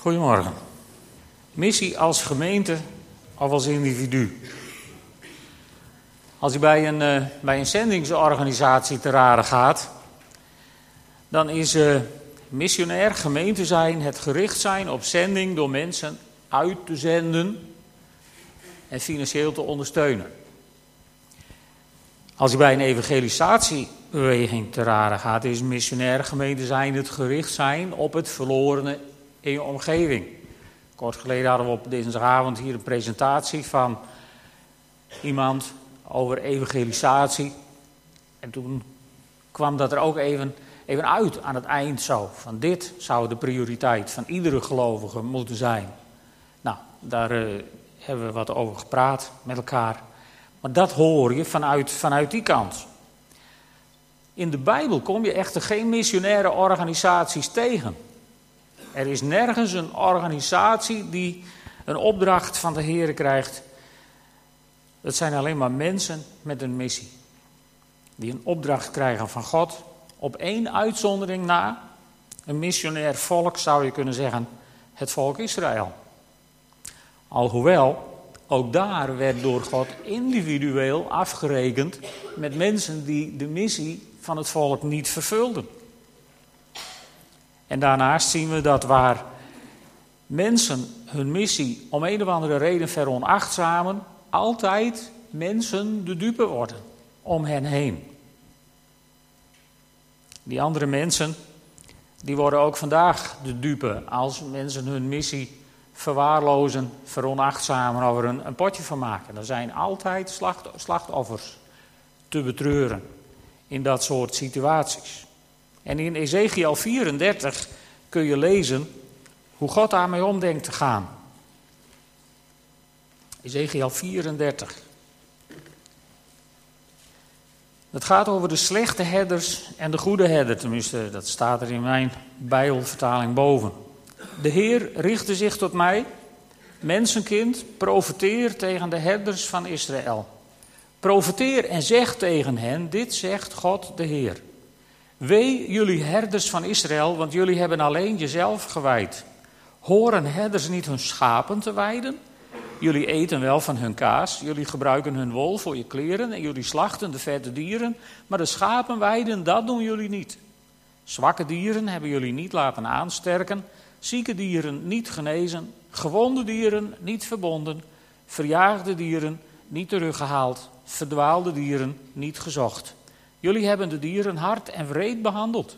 Goedemorgen. Missie als gemeente of als individu. Als u bij een, uh, bij een zendingsorganisatie te raden gaat, dan is uh, missionair gemeente zijn het gericht zijn op zending door mensen uit te zenden en financieel te ondersteunen. Als u bij een evangelisatiebeweging te raden gaat, is missionair gemeente zijn het gericht zijn op het verlorene in je omgeving. Kort geleden hadden we op dinsdagavond hier een presentatie van iemand over evangelisatie. En toen kwam dat er ook even, even uit aan het eind zo. Van dit zou de prioriteit van iedere gelovige moeten zijn. Nou, daar uh, hebben we wat over gepraat met elkaar. Maar dat hoor je vanuit, vanuit die kant. In de Bijbel kom je echter geen missionaire organisaties tegen. Er is nergens een organisatie die een opdracht van de Heer krijgt. Het zijn alleen maar mensen met een missie. Die een opdracht krijgen van God. Op één uitzondering na. Een missionair volk zou je kunnen zeggen. Het volk Israël. Alhoewel, ook daar werd door God individueel afgerekend met mensen die de missie van het volk niet vervulden. En daarnaast zien we dat waar mensen hun missie om een of andere reden veronachtzamen, altijd mensen de dupe worden om hen heen. Die andere mensen, die worden ook vandaag de dupe als mensen hun missie verwaarlozen, veronachtzamen, over een, een potje van maken. Er zijn altijd slachtoffers te betreuren in dat soort situaties. En in Ezekiel 34 kun je lezen hoe God daarmee om denkt te gaan. Ezekiel 34. Het gaat over de slechte herders en de goede herder, tenminste, dat staat er in mijn Bijbelvertaling boven. De Heer richtte zich tot mij, mensenkind, profeteer tegen de herders van Israël. Profeteer en zeg tegen hen, dit zegt God de Heer. Wee jullie herders van Israël, want jullie hebben alleen jezelf gewijd. Horen herders niet hun schapen te weiden? Jullie eten wel van hun kaas, jullie gebruiken hun wol voor je kleren en jullie slachten de vette dieren, maar de schapen weiden, dat doen jullie niet. Zwakke dieren hebben jullie niet laten aansterken, zieke dieren niet genezen, gewonde dieren niet verbonden, verjaagde dieren niet teruggehaald, verdwaalde dieren niet gezocht. Jullie hebben de dieren hard en wreed behandeld.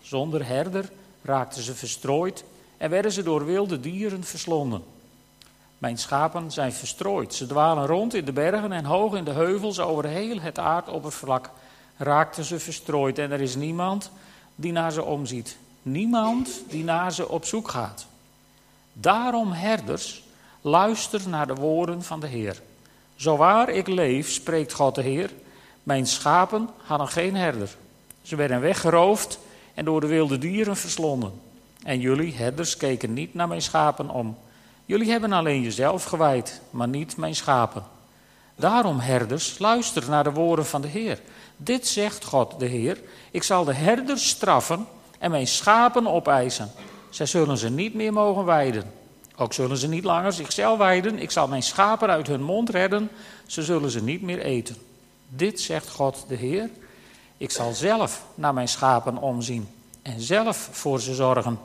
Zonder herder raakten ze verstrooid en werden ze door wilde dieren verslonden. Mijn schapen zijn verstrooid. Ze dwalen rond in de bergen en hoog in de heuvels over heel het aardoppervlak raakten ze verstrooid. En er is niemand die naar ze omziet. Niemand die naar ze op zoek gaat. Daarom, herders, luister naar de woorden van de Heer. Zowaar ik leef, spreekt God de Heer, mijn schapen hadden geen herder. Ze werden weggeroofd en door de wilde dieren verslonden. En jullie, herders, keken niet naar mijn schapen om. Jullie hebben alleen jezelf gewijd, maar niet mijn schapen. Daarom, herders, luister naar de woorden van de Heer. Dit zegt God, de Heer: Ik zal de herders straffen en mijn schapen opeisen. Zij zullen ze niet meer mogen weiden. Ook zullen ze niet langer zichzelf weiden. Ik zal mijn schapen uit hun mond redden. Ze zullen ze niet meer eten. Dit zegt God de Heer. Ik zal zelf naar mijn schapen omzien en zelf voor ze zorgen.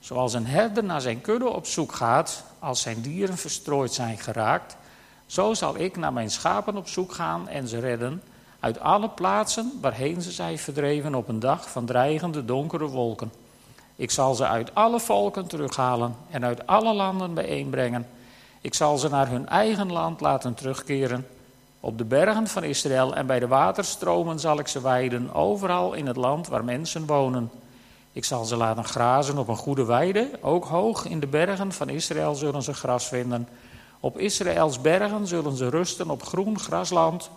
Zoals een herder naar zijn kudde op zoek gaat als zijn dieren verstrooid zijn geraakt, zo zal ik naar mijn schapen op zoek gaan en ze redden uit alle plaatsen waarheen ze zijn verdreven op een dag van dreigende donkere wolken. Ik zal ze uit alle volken terughalen en uit alle landen bijeenbrengen. Ik zal ze naar hun eigen land laten terugkeren op de bergen van Israël en bij de waterstromen zal ik ze weiden, overal in het land waar mensen wonen. Ik zal ze laten grazen op een goede weide, ook hoog in de bergen van Israël zullen ze gras vinden. Op Israëls bergen zullen ze rusten op groen grasland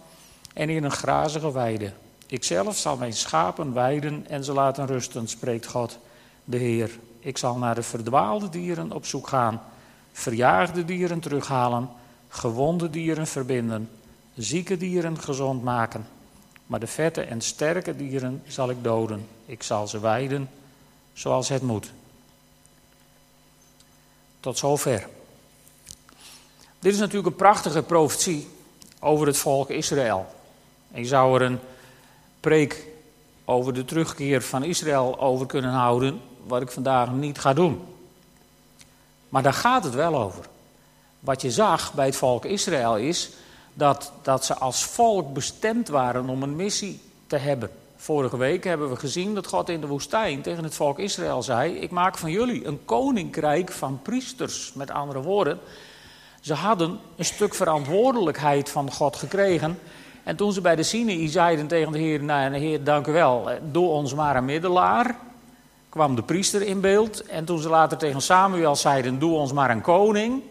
en in een grazige weide. Ikzelf zal mijn schapen weiden en ze laten rusten, spreekt God, de Heer. Ik zal naar de verdwaalde dieren op zoek gaan, verjaagde dieren terughalen, gewonde dieren verbinden zieke dieren gezond maken, maar de vette en sterke dieren zal ik doden. Ik zal ze weiden zoals het moet. Tot zover. Dit is natuurlijk een prachtige profetie over het volk Israël. Je zou er een preek over de terugkeer van Israël over kunnen houden, wat ik vandaag niet ga doen. Maar daar gaat het wel over. Wat je zag bij het volk Israël is dat, dat ze als volk bestemd waren om een missie te hebben. Vorige week hebben we gezien dat God in de woestijn tegen het volk Israël zei: Ik maak van jullie een koninkrijk van priesters. Met andere woorden, ze hadden een stuk verantwoordelijkheid van God gekregen. En toen ze bij de Sinai zeiden tegen de Heer: Nou, Heer, dank u wel, doe ons maar een middelaar. kwam de priester in beeld. En toen ze later tegen Samuel zeiden: Doe ons maar een koning.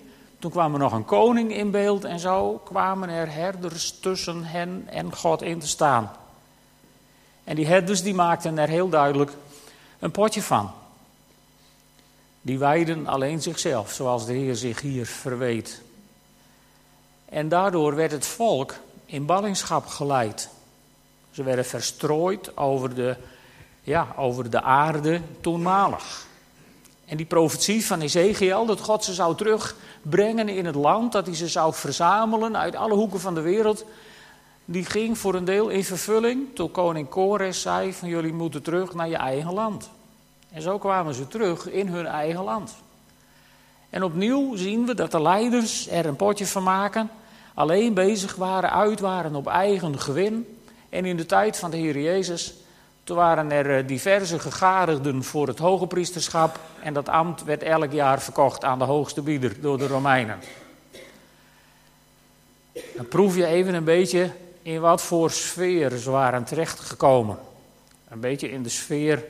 Toen kwam er nog een koning in beeld. En zo kwamen er herders tussen hen en God in te staan. En die herders die maakten er heel duidelijk een potje van. Die wijden alleen zichzelf, zoals de Heer zich hier verweet. En daardoor werd het volk in ballingschap geleid. Ze werden verstrooid over de, ja, over de aarde toenmalig. En die profetie van Ezekiel, dat God ze zou terugbrengen in het land, dat hij ze zou verzamelen uit alle hoeken van de wereld, die ging voor een deel in vervulling toen koning Kores zei van jullie moeten terug naar je eigen land. En zo kwamen ze terug in hun eigen land. En opnieuw zien we dat de leiders er een potje van maken, alleen bezig waren, uit waren op eigen gewin. En in de tijd van de Heer Jezus, toen waren er eh, diverse gegadigden voor het hoge priesterschap en dat ambt werd elk jaar verkocht aan de hoogste bieder door de Romeinen. Dan proef je even een beetje in wat voor sfeer ze waren terechtgekomen. Een beetje in de sfeer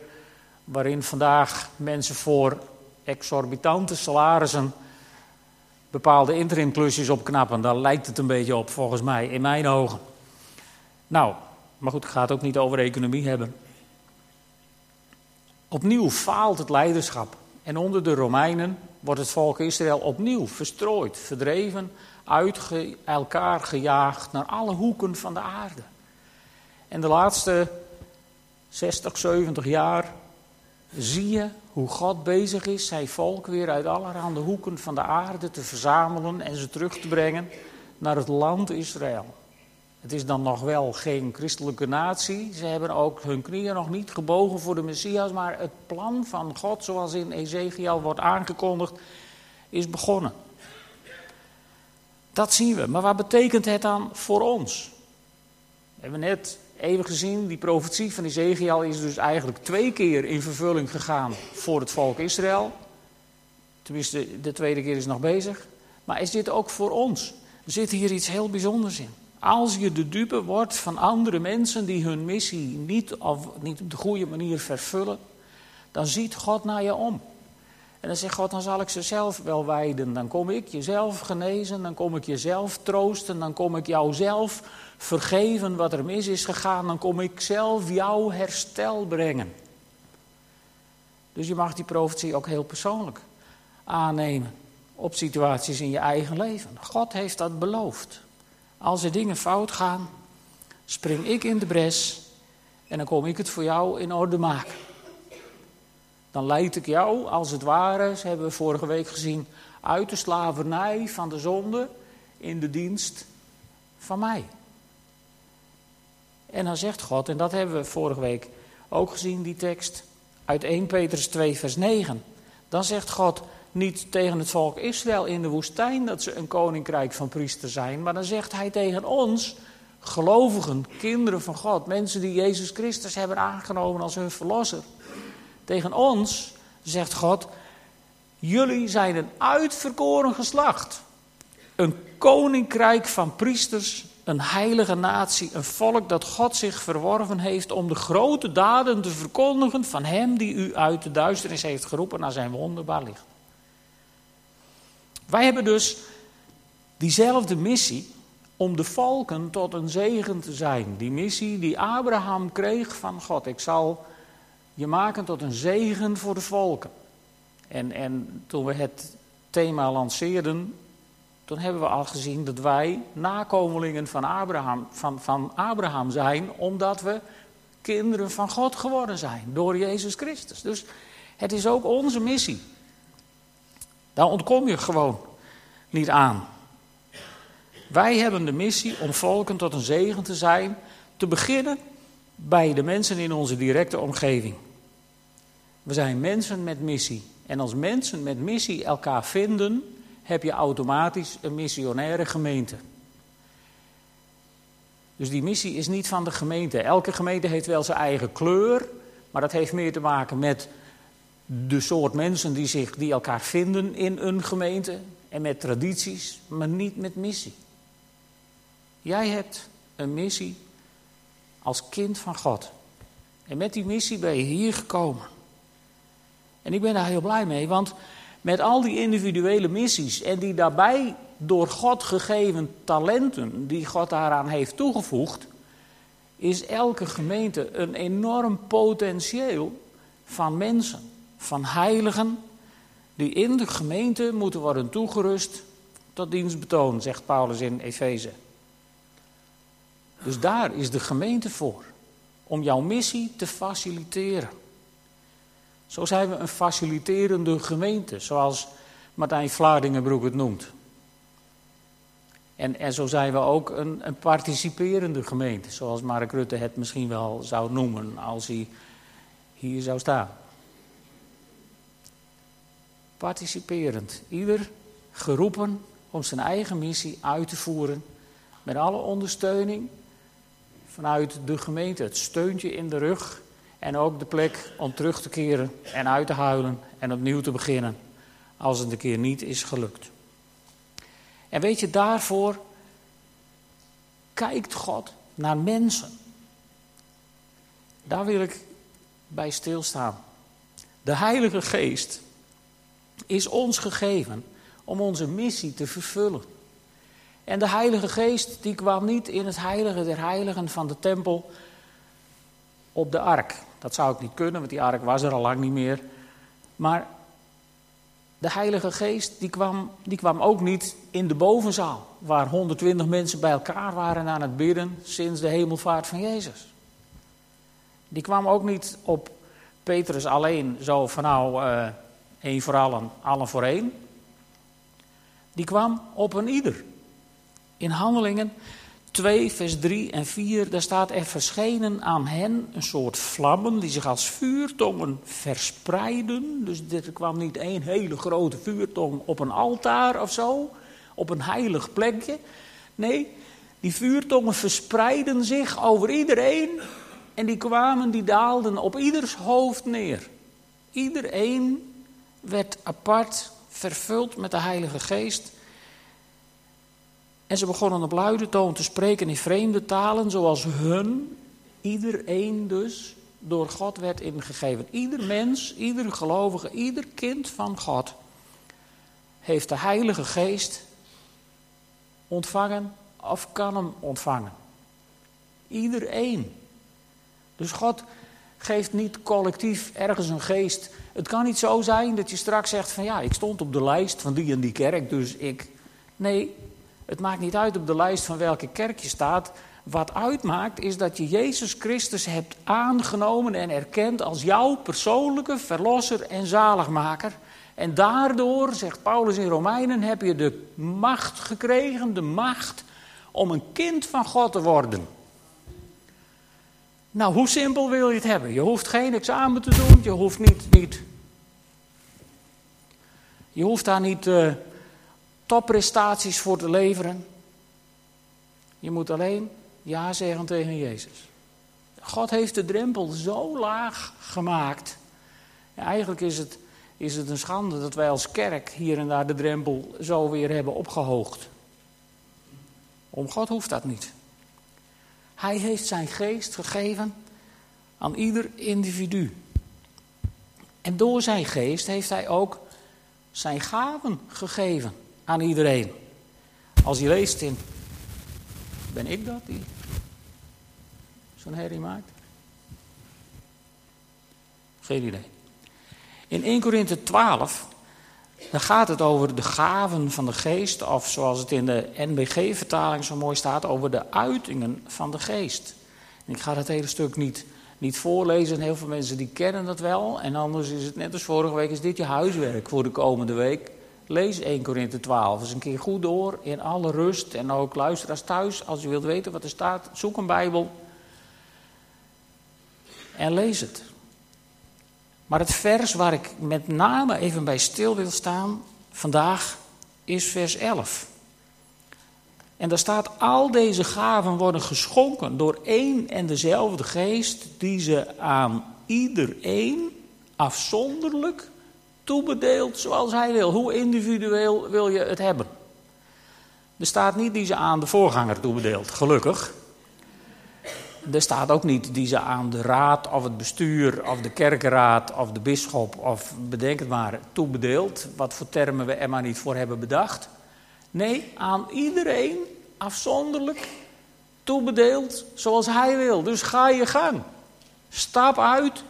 waarin vandaag mensen voor exorbitante salarissen bepaalde interimklusjes opknappen. Daar lijkt het een beetje op, volgens mij, in mijn ogen. Nou, maar goed, het ook niet over economie hebben. Opnieuw faalt het leiderschap. En onder de Romeinen wordt het volk Israël opnieuw verstrooid, verdreven, uit elkaar gejaagd naar alle hoeken van de aarde. En de laatste 60, 70 jaar zie je hoe God bezig is zijn volk weer uit allerhande hoeken van de aarde te verzamelen en ze terug te brengen naar het land Israël. Het is dan nog wel geen christelijke natie. Ze hebben ook hun knieën nog niet gebogen voor de Messias. Maar het plan van God, zoals in Ezekiel wordt aangekondigd, is begonnen. Dat zien we. Maar wat betekent het dan voor ons? We hebben net even gezien, die profetie van Ezekiel is dus eigenlijk twee keer in vervulling gegaan voor het volk Israël. Tenminste, de tweede keer is nog bezig. Maar is dit ook voor ons? Er zit hier iets heel bijzonders in. Als je de dupe wordt van andere mensen die hun missie niet, of niet op de goede manier vervullen, dan ziet God naar je om. En dan zegt God, dan zal ik ze zelf wel wijden. Dan kom ik jezelf genezen, dan kom ik jezelf troosten, dan kom ik jou zelf vergeven wat er mis is gegaan, dan kom ik zelf jouw herstel brengen. Dus je mag die profetie ook heel persoonlijk aannemen op situaties in je eigen leven. God heeft dat beloofd. Als er dingen fout gaan, spring ik in de bres en dan kom ik het voor jou in orde maken. Dan leid ik jou, als het ware, ze hebben we vorige week gezien, uit de slavernij van de zonde in de dienst van mij. En dan zegt God, en dat hebben we vorige week ook gezien, die tekst uit 1 Petrus 2, vers 9. Dan zegt God niet tegen het volk Israël in de woestijn dat ze een koninkrijk van priester zijn, maar dan zegt hij tegen ons, gelovigen, kinderen van God, mensen die Jezus Christus hebben aangenomen als hun verlosser. Tegen ons zegt God, jullie zijn een uitverkoren geslacht, een koninkrijk van priesters een heilige natie, een volk dat God zich verworven heeft om de grote daden te verkondigen van Hem die u uit de duisternis heeft geroepen naar zijn wonderbaar licht. Wij hebben dus diezelfde missie om de volken tot een zegen te zijn. Die missie die Abraham kreeg van God. Ik zal je maken tot een zegen voor de volken. En, en toen we het thema lanceerden, toen hebben we al gezien dat wij nakomelingen van Abraham, van, van Abraham zijn, omdat we kinderen van God geworden zijn door Jezus Christus. Dus het is ook onze missie Daar ontkom je gewoon niet aan. Wij hebben de missie om volken tot een zegen te zijn, te beginnen bij de mensen in onze directe omgeving. We zijn mensen met missie. En als mensen met missie elkaar vinden, heb je automatisch een missionaire gemeente. Dus die missie is niet van de gemeente. Elke gemeente heeft wel zijn eigen kleur, maar dat heeft meer te maken met de soort mensen die, zich, die elkaar vinden in een gemeente en met tradities, maar niet met missie. Jij hebt een missie als kind van God. En met die missie ben je hier gekomen. En ik ben daar heel blij mee, want met al die individuele missies en die daarbij door God gegeven talenten die God daaraan heeft toegevoegd, is elke gemeente een enorm potentieel van mensen, van heiligen, die in de gemeente moeten worden toegerust tot dienstbetoon, zegt Paulus in Efeze. Dus daar is de gemeente voor, om jouw missie te faciliteren. Zo zijn we een faciliterende gemeente, zoals Martijn Vlaardingenbroek het noemt. En, en zo zijn we ook een, een participerende gemeente, zoals Mark Rutte het misschien wel zou noemen als hij hier zou staan. Participerend, ieder geroepen om zijn eigen missie uit te voeren, met alle ondersteuning vanuit de gemeente, het steuntje in de rug en ook de plek om terug te keren en uit te huilen en opnieuw te beginnen als het een keer niet is gelukt. En weet je, daarvoor kijkt God naar mensen. Daar wil ik bij stilstaan. De Heilige Geest is ons gegeven om onze missie te vervullen. En de Heilige Geest die kwam niet in het heilige der heiligen van de tempel op de ark. Dat zou ik niet kunnen, want die ark was er al lang niet meer. Maar de Heilige Geest die kwam, die kwam ook niet in de bovenzaal, waar 120 mensen bij elkaar waren aan het bidden sinds de hemelvaart van Jezus. Die kwam ook niet op Petrus alleen, zo van nou, uh, één voor allen, allen voor één. Die kwam op een ieder. In handelingen 2, vers 3 en 4, daar staat er verschenen aan hen een soort vlammen die zich als vuurtongen verspreiden. Dus er kwam niet één hele grote vuurtong op een altaar of zo, op een heilig plekje. Nee, die vuurtongen verspreiden zich over iedereen en die kwamen, die daalden op ieders hoofd neer. Iedereen werd apart vervuld met de Heilige Geest. En ze begonnen op luide toon te spreken in vreemde talen, zoals hun, iedereen dus, door God werd ingegeven. Ieder mens, ieder gelovige, ieder kind van God heeft de Heilige Geest ontvangen of kan hem ontvangen. Iedereen. Dus God geeft niet collectief ergens een geest. Het kan niet zo zijn dat je straks zegt van ja, ik stond op de lijst van die en die kerk, dus ik. Nee, het maakt niet uit op de lijst van welke kerk je staat. Wat uitmaakt is dat je Jezus Christus hebt aangenomen en erkend als jouw persoonlijke verlosser en zaligmaker. En daardoor, zegt Paulus in Romeinen, heb je de macht gekregen, de macht om een kind van God te worden. Nou, hoe simpel wil je het hebben? Je hoeft geen examen te doen, je hoeft niet. niet je hoeft daar niet. Uh, topprestaties voor te leveren. Je moet alleen ja zeggen tegen Jezus. God heeft de drempel zo laag gemaakt. Ja, eigenlijk is het, is het een schande dat wij als kerk hier en daar de drempel zo weer hebben opgehoogd. Om God hoeft dat niet. Hij heeft zijn geest gegeven aan ieder individu. En door zijn geest heeft hij ook zijn gaven gegeven aan iedereen. Als je leest in. Ben ik dat die zo'n herrie maakt? Geen idee. In 1 Korinthe 12. Dan gaat het over de gaven van de geest, of zoals het in de NBG-vertaling zo mooi staat, over de uitingen van de geest. Ik ga het hele stuk niet, niet voorlezen, heel veel mensen die kennen dat wel. En anders is het net als vorige week, is dit je huiswerk voor de komende week. Lees 1 Korinthe 12 eens een keer goed door, in alle rust. En ook luisteraars thuis, als u wilt weten wat er staat, zoek een Bijbel. En lees het. Maar het vers waar ik met name even bij stil wil staan vandaag is vers 11. En daar staat: Al deze gaven worden geschonken door één en dezelfde geest, die ze aan iedereen afzonderlijk toebedeelt zoals hij wil. Hoe individueel wil je het hebben? Er staat niet die ze aan de voorganger toebedeelt, gelukkig. Er staat ook niet die ze aan de raad of het bestuur of de kerkenraad of de bisschop of bedenk het maar toebedeelt. Wat voor termen we er maar niet voor hebben bedacht. Nee, aan iedereen afzonderlijk toebedeeld zoals hij wil. Dus ga je gang. Stap uit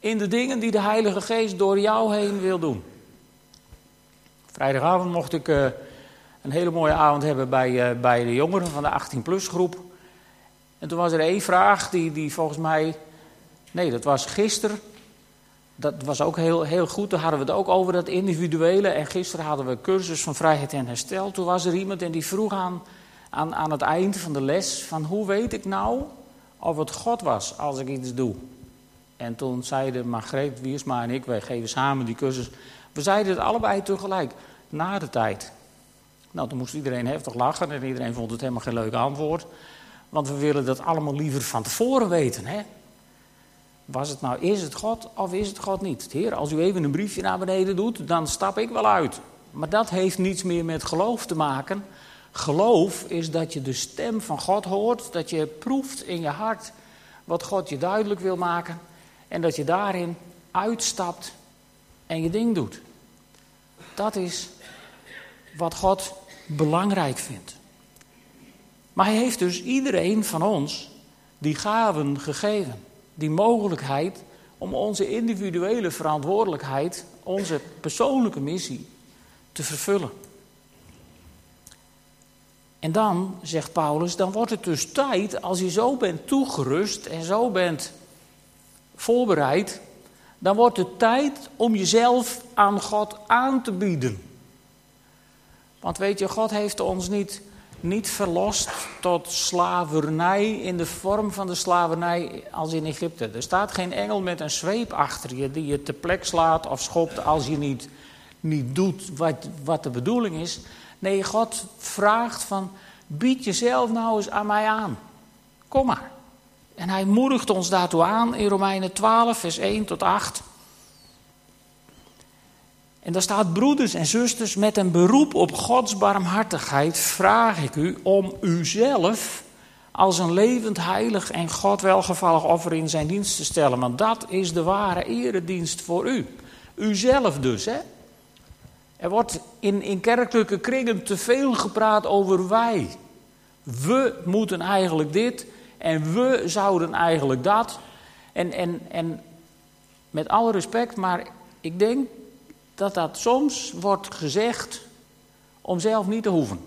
in de dingen die de Heilige Geest door jou heen wil doen. Vrijdagavond mocht ik uh, een hele mooie avond hebben bij, uh, bij de jongeren van de 18-plus groep. En toen was er één vraag die, die volgens mij. Nee, dat was gisteren. Dat was ook heel, heel goed. Toen hadden we het ook over dat individuele. En gisteren hadden we cursus van vrijheid en herstel. Toen was er iemand en die vroeg aan, aan, aan het eind van de les: van hoe weet ik nou of het God was als ik iets doe? En toen zeiden Margreet Wiersma en ik, wij geven samen die cursus. We zeiden het allebei tegelijk, na de tijd. Nou, toen moest iedereen heftig lachen en iedereen vond het helemaal geen leuk antwoord. Want we willen dat allemaal liever van tevoren weten. Hè? Was het nou, is het God of is het God niet? Heer, als u even een briefje naar beneden doet, dan stap ik wel uit. Maar dat heeft niets meer met geloof te maken. Geloof is dat je de stem van God hoort, dat je proeft in je hart wat God je duidelijk wil maken. En dat je daarin uitstapt en je ding doet. Dat is wat God belangrijk vindt. Maar hij heeft dus iedereen van ons die gaven gegeven. Die mogelijkheid om onze individuele verantwoordelijkheid, onze persoonlijke missie te vervullen. En dan, zegt Paulus, dan wordt het dus tijd, als je zo bent toegerust en zo bent voorbereid, dan wordt het tijd om jezelf aan God aan te bieden. Want weet je, God heeft ons niet, niet verlost tot slavernij in de vorm van de slavernij als in Egypte. Er staat geen engel met een zweep achter je die je te plek slaat of schopt als je niet, niet doet wat, wat de bedoeling is. Nee, God vraagt van, bied jezelf nou eens aan mij aan. Kom maar. En hij moedigt ons daartoe aan in Romeinen 12, vers 1 tot 8. En daar staat, broeders en zusters, met een beroep op Gods barmhartigheid vraag ik u om uzelf als een levend, heilig en God welgevallig offer in zijn dienst te stellen. Want dat is de ware eredienst voor u. Uzelf dus, hè. Er wordt in, in kerkelijke kringen te veel gepraat over wij. We moeten eigenlijk dit en we zouden eigenlijk dat. En, en, en met alle respect, maar ik denk dat dat soms wordt gezegd om zelf niet te hoeven.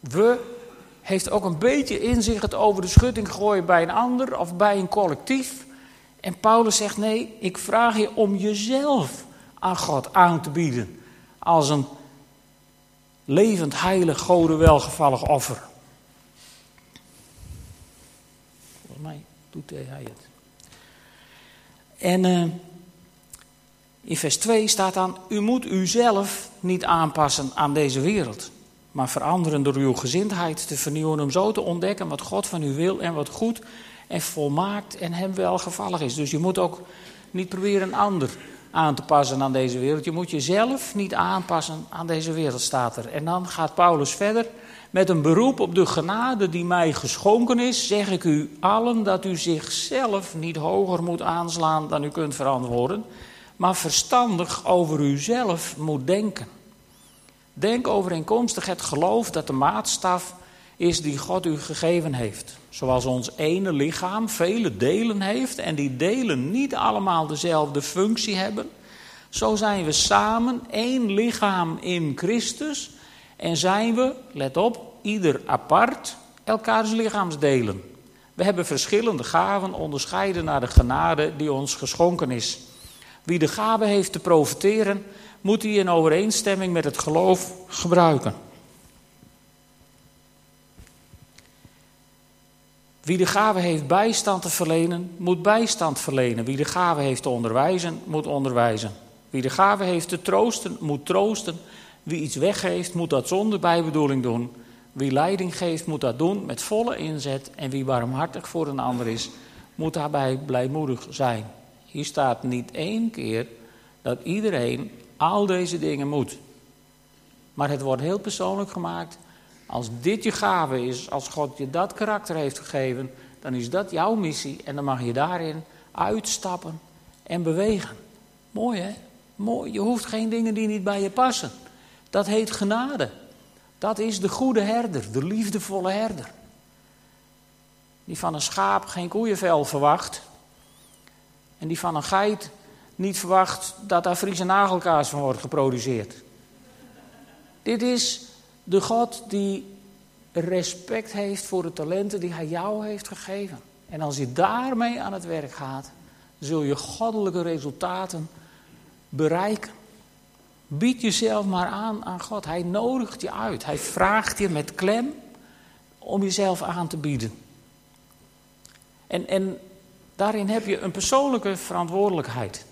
We heeft ook een beetje inzicht over de schutting gooien bij een ander of bij een collectief. En Paulus zegt: nee, ik vraag je om jezelf aan God aan te bieden als een levend, heilig, gode welgevallig offer. mij doet hij het. En uh, in vers 2 staat dan: U moet uzelf niet aanpassen aan deze wereld, maar veranderen door uw gezindheid te vernieuwen om zo te ontdekken wat God van u wil en wat goed en volmaakt en hem welgevallig is. Dus je moet ook niet proberen een ander aan te passen aan deze wereld. Je moet jezelf niet aanpassen aan deze wereld, staat er. En dan gaat Paulus verder. Met een beroep op de genade die mij geschonken is, zeg ik u allen dat u zichzelf niet hoger moet aanslaan dan u kunt verantwoorden, maar verstandig over uzelf moet denken. Denk overeenkomstig het geloof dat de maatstaf is die God u gegeven heeft. Zoals ons ene lichaam vele delen heeft en die delen niet allemaal dezelfde functie hebben, zo zijn we samen één lichaam in Christus en zijn we, let op, ieder apart elkaars lichaamsdelen. We hebben verschillende gaven onderscheiden naar de genade die ons geschonken is. Wie de gave heeft te profiteren, moet die in overeenstemming met het geloof gebruiken. Wie de gave heeft bijstand te verlenen, moet bijstand verlenen. Wie de gave heeft te onderwijzen, moet onderwijzen. Wie de gave heeft te troosten, moet troosten. Wie iets weggeeft, moet dat zonder bijbedoeling doen. Wie leiding geeft, moet dat doen met volle inzet. En wie barmhartig voor een ander is, moet daarbij blijmoedig zijn. Hier staat niet één keer dat iedereen al deze dingen moet. Maar het wordt heel persoonlijk gemaakt. Als dit je gave is, als God je dat karakter heeft gegeven, dan is dat jouw missie en dan mag je daarin uitstappen en bewegen. Mooi hè? Mooi. Je hoeft geen dingen die niet bij je passen. Dat heet genade. Dat is de goede herder, de liefdevolle herder. Die van een schaap geen koeienvel verwacht. En die van een geit niet verwacht dat daar Friese nagelkaas van wordt geproduceerd. Dit is de God die respect heeft voor de talenten die hij jou heeft gegeven. En als je daarmee aan het werk gaat, zul je goddelijke resultaten bereiken. Bied jezelf maar aan aan God. Hij nodigt je uit. Hij vraagt je met klem om jezelf aan te bieden. En, en daarin heb je een persoonlijke verantwoordelijkheid.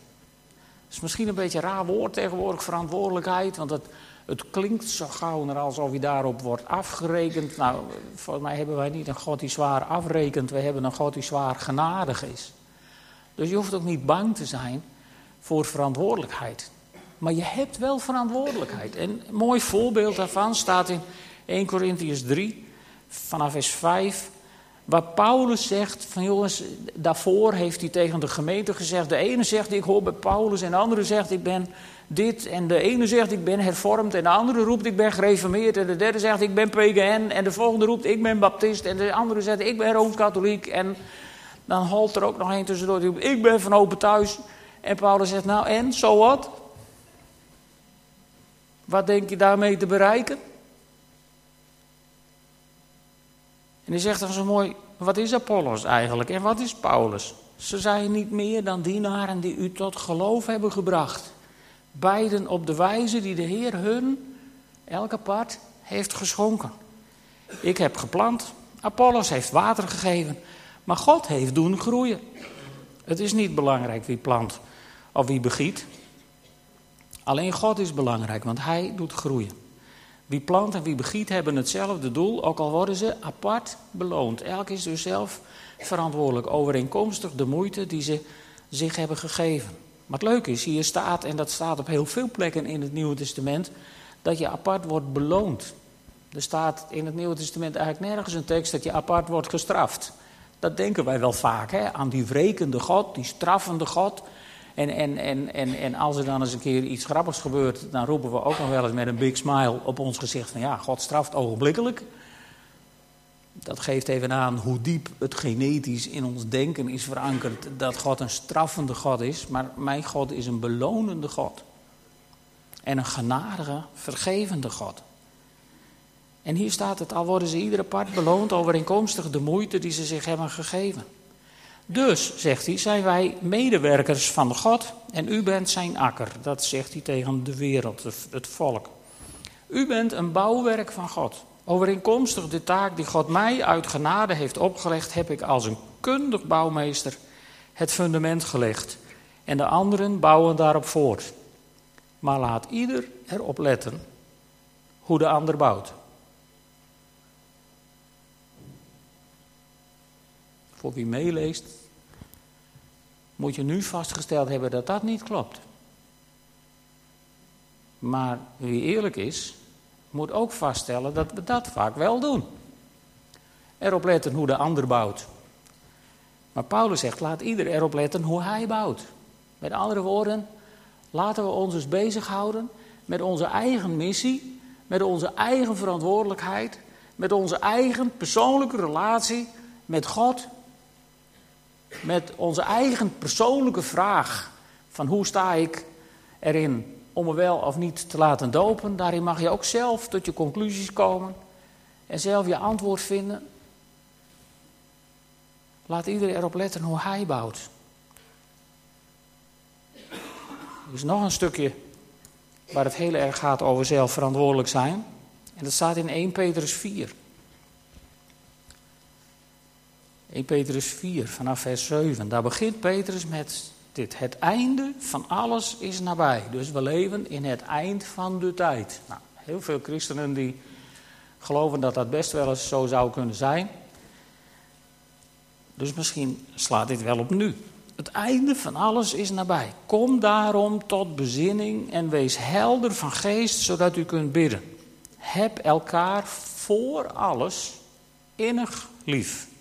Dat is misschien een beetje een raar woord tegenwoordig, verantwoordelijkheid. Want het, het klinkt zo gauw alsof je daarop wordt afgerekend. Nou, volgens mij hebben wij niet een God die zwaar afrekent. We hebben een God die zwaar genadig is. Dus je hoeft ook niet bang te zijn voor verantwoordelijkheid. Maar je hebt wel verantwoordelijkheid. En een mooi voorbeeld daarvan staat in 1 Corinthians 3, vanaf vers 5. Waar Paulus zegt, van jongens, daarvoor heeft hij tegen de gemeente gezegd. De ene zegt ik hoor bij Paulus en de andere zegt ik ben dit. En de ene zegt ik ben hervormd en de andere roept ik ben gereformeerd. En de derde zegt ik ben PGN en de volgende roept ik ben baptist. En de andere zegt ik ben rooms-katholiek. En dan holt er ook nog een tussendoor die roept ik ben van open thuis. En Paulus zegt nou en, zo wat? Wat denk je daarmee te bereiken? En hij zegt dan zo mooi: wat is Apollos eigenlijk en wat is Paulus? Ze zijn niet meer dan dienaren die u tot geloof hebben gebracht. Beiden op de wijze die de Heer hun, elke part, heeft geschonken. Ik heb geplant, Apollos heeft water gegeven, maar God heeft doen groeien. Het is niet belangrijk wie plant of wie begiet. Alleen God is belangrijk, want Hij doet groeien. Wie plant en wie begiet hebben hetzelfde doel, ook al worden ze apart beloond. Elk is dus zelf verantwoordelijk, overeenkomstig de moeite die ze zich hebben gegeven. Maar het leuke is, hier staat, en dat staat op heel veel plekken in het Nieuwe Testament, dat je apart wordt beloond. Er staat in het Nieuwe Testament eigenlijk nergens een tekst dat je apart wordt gestraft. Dat denken wij wel vaak, hè? aan die wrekende God, die straffende God. En, en, en, en, en als er dan eens een keer iets grappigs gebeurt, dan roepen we ook nog wel eens met een big smile op ons gezicht van ja, God straft ogenblikkelijk. Dat geeft even aan hoe diep het genetisch in ons denken is verankerd dat God een straffende God is, maar mijn God is een belonende God. En een genadige, vergevende God. En hier staat het, al worden ze iedere part beloond overeenkomstig de moeite die ze zich hebben gegeven. Dus, zegt hij, zijn wij medewerkers van God en u bent zijn akker. Dat zegt hij tegen de wereld, het volk. U bent een bouwwerk van God. Overeenkomstig de taak die God mij uit genade heeft opgelegd, heb ik als een kundig bouwmeester het fundament gelegd. En de anderen bouwen daarop voort. Maar laat ieder erop letten hoe de ander bouwt. Voor wie meeleest, moet je nu vastgesteld hebben dat dat niet klopt. Maar wie eerlijk is, moet ook vaststellen dat we dat vaak wel doen. Erop letten hoe de ander bouwt. Maar Paulus zegt, laat ieder erop letten hoe hij bouwt. Met andere woorden, laten we ons dus bezighouden met onze eigen missie, met onze eigen verantwoordelijkheid, met onze eigen persoonlijke relatie met God met onze eigen persoonlijke vraag van hoe sta ik erin om me wel of niet te laten dopen. Daarin mag je ook zelf tot je conclusies komen en zelf je antwoord vinden. Laat iedereen erop letten hoe hij bouwt. Er is nog een stukje waar het heel erg gaat over zelf verantwoordelijk zijn. En dat staat in 1 Petrus 4. 1 Petrus 4, vanaf vers 7. Daar begint Petrus met dit. Het einde van alles is nabij. Dus we leven in het eind van de tijd. Nou, heel veel christenen die geloven dat dat best wel eens zo zou kunnen zijn. Dus misschien slaat dit wel op nu. Het einde van alles is nabij. Kom daarom tot bezinning en wees helder van geest, zodat u kunt bidden. Heb elkaar voor alles innig lief.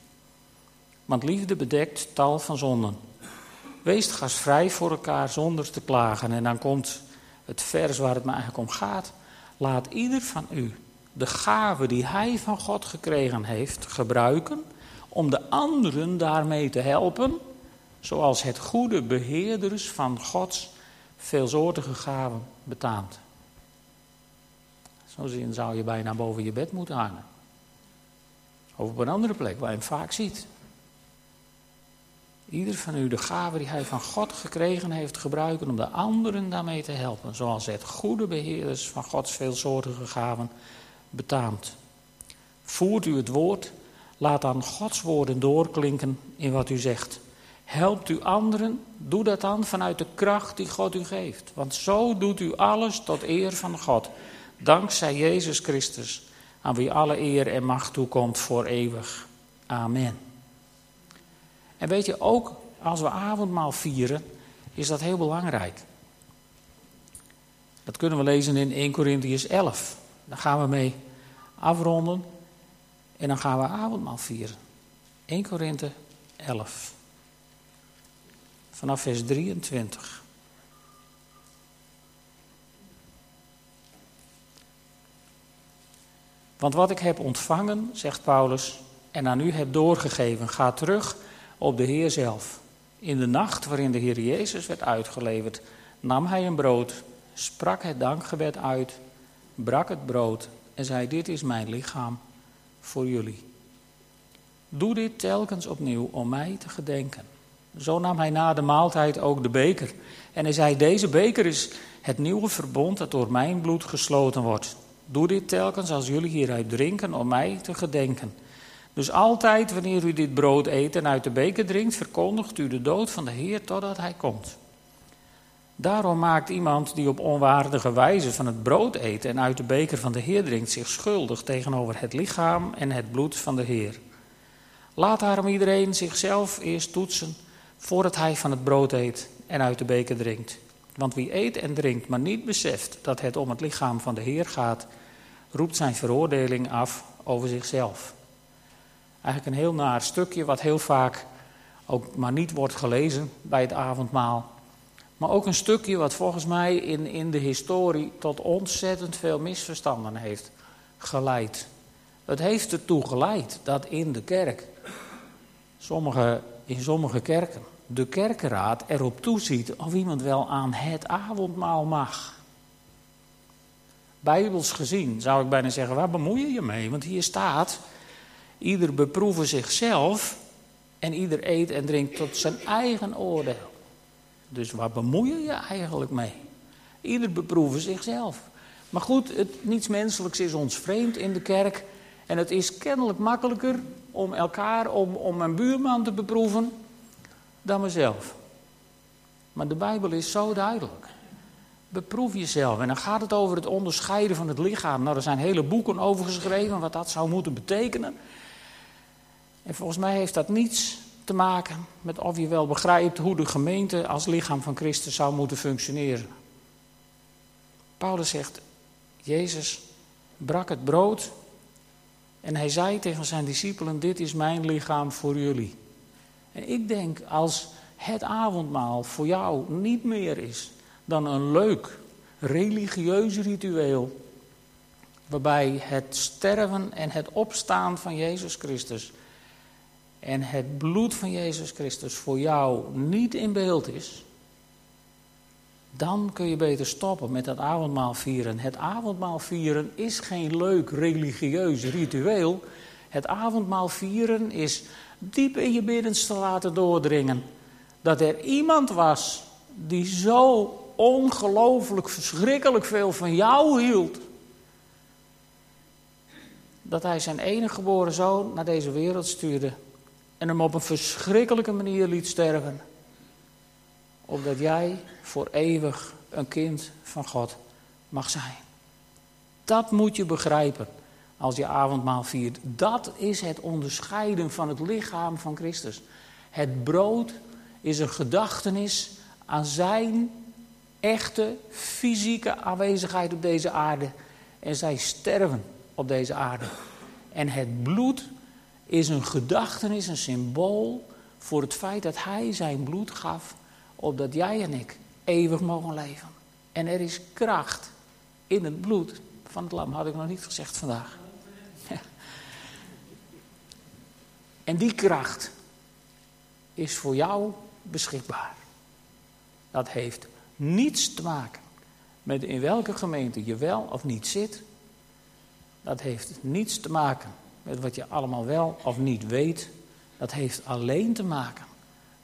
Want liefde bedekt tal van zonden. Wees gastvrij voor elkaar zonder te klagen. En dan komt het vers waar het me eigenlijk om gaat. Laat ieder van u de gave die hij van God gekregen heeft gebruiken om de anderen daarmee te helpen, zoals het goede beheerders van Gods veelsoortige gaven betaamt. Zo zin zou je bijna boven je bed moeten hangen. Of op een andere plek waar je hem vaak ziet. Ieder van u de gave die hij van God gekregen heeft gebruiken om de anderen daarmee te helpen. Zoals het goede beheerders van Gods veelsoortige gaven betaamt. Voert u het woord, laat dan Gods woorden doorklinken in wat u zegt. Helpt u anderen, doe dat dan vanuit de kracht die God u geeft. Want zo doet u alles tot eer van God. Dankzij Jezus Christus, aan wie alle eer en macht toekomt voor eeuwig. Amen. En weet je, ook als we avondmaal vieren, is dat heel belangrijk. Dat kunnen we lezen in 1 Corinthians 11. Daar gaan we mee afronden en dan gaan we avondmaal vieren. 1 Korinthe 11. Vanaf vers 23. Want wat ik heb ontvangen, zegt Paulus, en aan u heb doorgegeven, gaat terug op de Heer zelf. In de nacht waarin de Heer Jezus werd uitgeleverd, nam hij een brood, sprak het dankgebed uit, brak het brood en zei: Dit is mijn lichaam voor jullie. Doe dit telkens opnieuw om mij te gedenken. Zo nam hij na de maaltijd ook de beker. En hij zei: Deze beker is het nieuwe verbond dat door mijn bloed gesloten wordt. Doe dit telkens als jullie hieruit drinken om mij te gedenken. Dus altijd wanneer u dit brood eet en uit de beker drinkt, verkondigt u de dood van de Heer totdat hij komt. Daarom maakt iemand die op onwaardige wijze van het brood eet en uit de beker van de Heer drinkt zich schuldig tegenover het lichaam en het bloed van de Heer. Laat daarom iedereen zichzelf eerst toetsen voordat hij van het brood eet en uit de beker drinkt. Want wie eet en drinkt, maar niet beseft dat het om het lichaam van de Heer gaat, roept zijn veroordeling af over zichzelf. Eigenlijk een heel naar stukje wat heel vaak ook maar niet wordt gelezen bij het avondmaal. Maar ook een stukje wat volgens mij in, in de historie tot ontzettend veel misverstanden heeft geleid. Het heeft ertoe geleid dat in de kerk, sommige, in sommige kerken, de kerkenraad erop toeziet of iemand wel aan het avondmaal mag. Bijbels gezien zou ik bijna zeggen, waar bemoei je je mee? Want hier staat, ieder beproeven zichzelf en ieder eet en drinkt tot zijn eigen oordeel. Dus waar bemoei je je eigenlijk mee? Ieder beproeven zichzelf. Maar goed, het, niets menselijks is ons vreemd in de kerk. En het is kennelijk makkelijker om elkaar, om, om mijn buurman te beproeven, dan mezelf. Maar de Bijbel is zo duidelijk. Beproef jezelf. En dan gaat het over het onderscheiden van het lichaam. Nou, er zijn hele boeken over geschreven wat dat zou moeten betekenen. En volgens mij heeft dat niets te maken met of je wel begrijpt hoe de gemeente als lichaam van Christus zou moeten functioneren. Paulus zegt, Jezus brak het brood en hij zei tegen zijn discipelen, dit is mijn lichaam voor jullie. En ik denk, als het avondmaal voor jou niet meer is dan een leuk religieus ritueel, waarbij het sterven en het opstaan van Jezus Christus en het bloed van Jezus Christus voor jou niet in beeld is, dan kun je beter stoppen met dat avondmaal vieren. Het avondmaal vieren is geen leuk religieus ritueel. Het avondmaal vieren is diep in je binnenste laten doordringen dat er iemand was die zo ongelooflijk verschrikkelijk veel van jou hield. Dat hij zijn enige geboren zoon naar deze wereld stuurde en hem op een verschrikkelijke manier liet sterven. Opdat jij voor eeuwig een kind van God mag zijn. Dat moet je begrijpen als je avondmaal viert. Dat is het onderscheiden van het lichaam van Christus. Het brood is een gedachtenis aan zijn echte fysieke aanwezigheid op deze aarde. En zij sterven op deze aarde. En het bloed is een gedachtenis, een symbool voor het feit dat hij zijn bloed gaf, opdat jij en ik eeuwig mogen leven. En er is kracht in het bloed van het lam, had ik nog niet gezegd vandaag. En die kracht is voor jou beschikbaar. Dat heeft niets te maken met in welke gemeente je wel of niet zit. Dat heeft niets te maken met wat je allemaal wel of niet weet. Dat heeft alleen te maken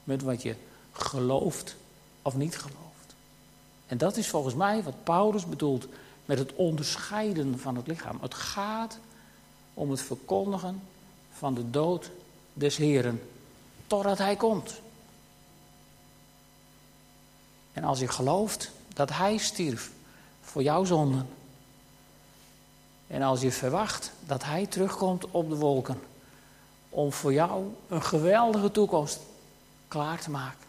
met wat je gelooft of niet gelooft. En dat is volgens mij wat Paulus bedoelt met het onderscheiden van het lichaam. Het gaat om het verkondigen van de dood des Heren totdat Hij komt. En als je gelooft dat Hij stierf voor jouw zonden. En als je verwacht dat Hij terugkomt op de wolken. Om voor jou een geweldige toekomst klaar te maken.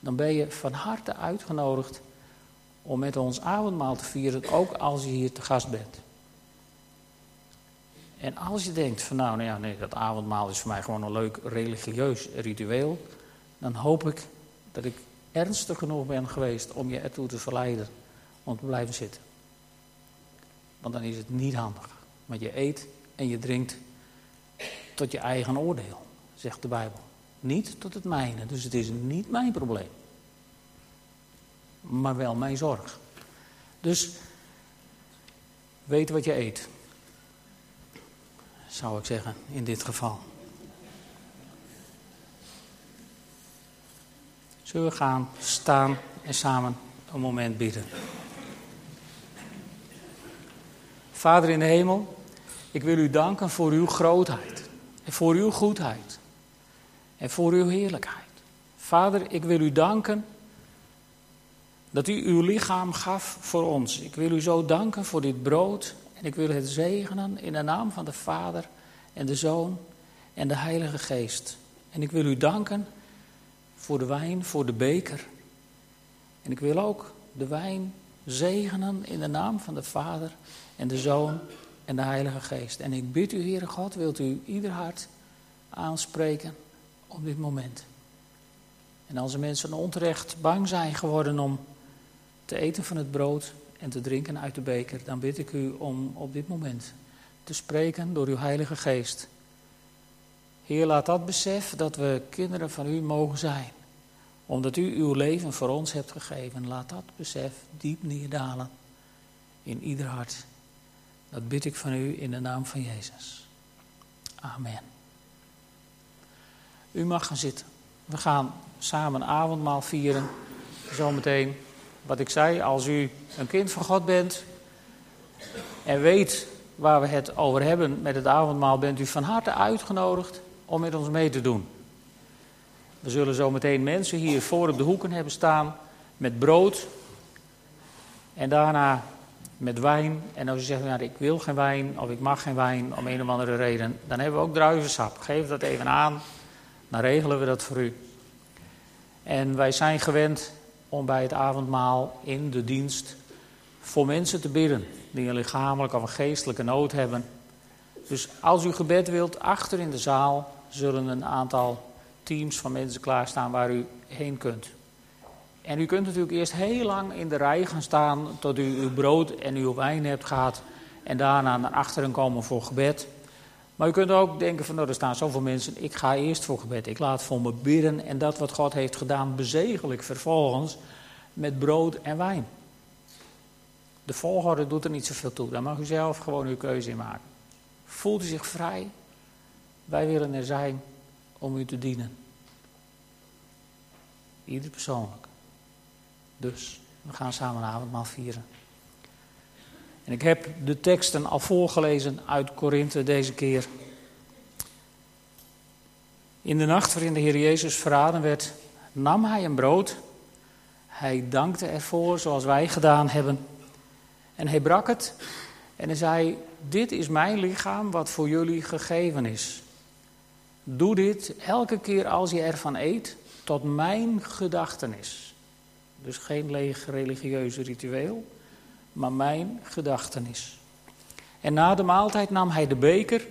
Dan ben je van harte uitgenodigd om met ons avondmaal te vieren, ook als je hier te gast bent. En als je denkt van nou, nou ja, nee, dat avondmaal is voor mij gewoon een leuk religieus ritueel, dan hoop ik dat ik ernstig genoeg ben geweest om je ertoe te verleiden om te blijven zitten. Want dan is het niet handig. Want je eet en je drinkt tot je eigen oordeel, zegt de Bijbel. Niet tot het mijne. Dus het is niet mijn probleem. Maar wel mijn zorg. Dus weet wat je eet. Zou ik zeggen, in dit geval. Zullen we gaan staan en samen een moment bidden. Vader in de hemel, ik wil u danken voor uw grootheid en voor uw goedheid en voor uw heerlijkheid. Vader, ik wil u danken dat u uw lichaam gaf voor ons. Ik wil u zo danken voor dit brood en ik wil het zegenen in de naam van de Vader en de Zoon en de Heilige Geest. En ik wil u danken voor de wijn, voor de beker. En ik wil ook de wijn zegenen in de naam van de Vader en de Zoon en de Heilige Geest. En ik bid u, Heere God, wilt u ieder hart aanspreken op dit moment. En als er mensen onterecht bang zijn geworden om te eten van het brood en te drinken uit de beker, dan bid ik u om op dit moment te spreken door uw Heilige Geest. Heer, laat dat besef dat we kinderen van u mogen zijn omdat u uw leven voor ons hebt gegeven, laat dat besef diep neerdalen in ieder hart. Dat bid ik van u in de naam van Jezus. Amen. U mag gaan zitten. We gaan samen avondmaal vieren. Zometeen, wat ik zei, als u een kind van God bent en weet waar we het over hebben met het avondmaal, bent u van harte uitgenodigd om met ons mee te doen. We zullen zo meteen mensen hier voor op de hoeken hebben staan met brood. En daarna met wijn. En als je zegt, nou, ik wil geen wijn of ik mag geen wijn om een of andere reden, dan hebben we ook druivensap. Geef dat even aan, dan regelen we dat voor u. En wij zijn gewend om bij het avondmaal in de dienst voor mensen te bidden die een lichamelijke of een geestelijke nood hebben. Dus als u gebed wilt, achter in de zaal zullen een aantal teams van mensen klaarstaan waar u heen kunt. En u kunt natuurlijk eerst heel lang in de rij gaan staan tot u uw brood en uw wijn hebt gehad. En daarna naar achteren komen voor gebed. Maar u kunt ook denken van nou, er staan zoveel mensen, ik ga eerst voor gebed. Ik laat voor me bidden en dat wat God heeft gedaan bezegel ik vervolgens met brood en wijn. De volgorde doet er niet zoveel toe. Daar mag u zelf gewoon uw keuze in maken. Voelt u zich vrij? Wij willen er zijn om u te dienen. Ieder persoonlijk. Dus We gaan samen een vieren. En ik heb de teksten al voorgelezen uit Korinthe deze keer. In de nacht waarin de Heer Jezus verraden werd, nam hij een brood. Hij dankte ervoor zoals wij gedaan hebben. En hij brak het en hij zei: Dit is mijn lichaam wat voor jullie gegeven is. Doe dit elke keer als je ervan eet, tot mijn gedachtenis. Dus geen leeg religieuze ritueel, maar mijn gedachtenis. En na de maaltijd nam hij de beker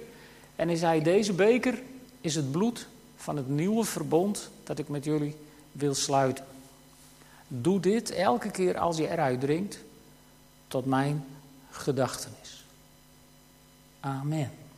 en hij zei: Deze beker is het bloed van het nieuwe verbond dat ik met jullie wil sluiten. Doe dit elke keer als je eruit drinkt, tot mijn gedachtenis. Amen.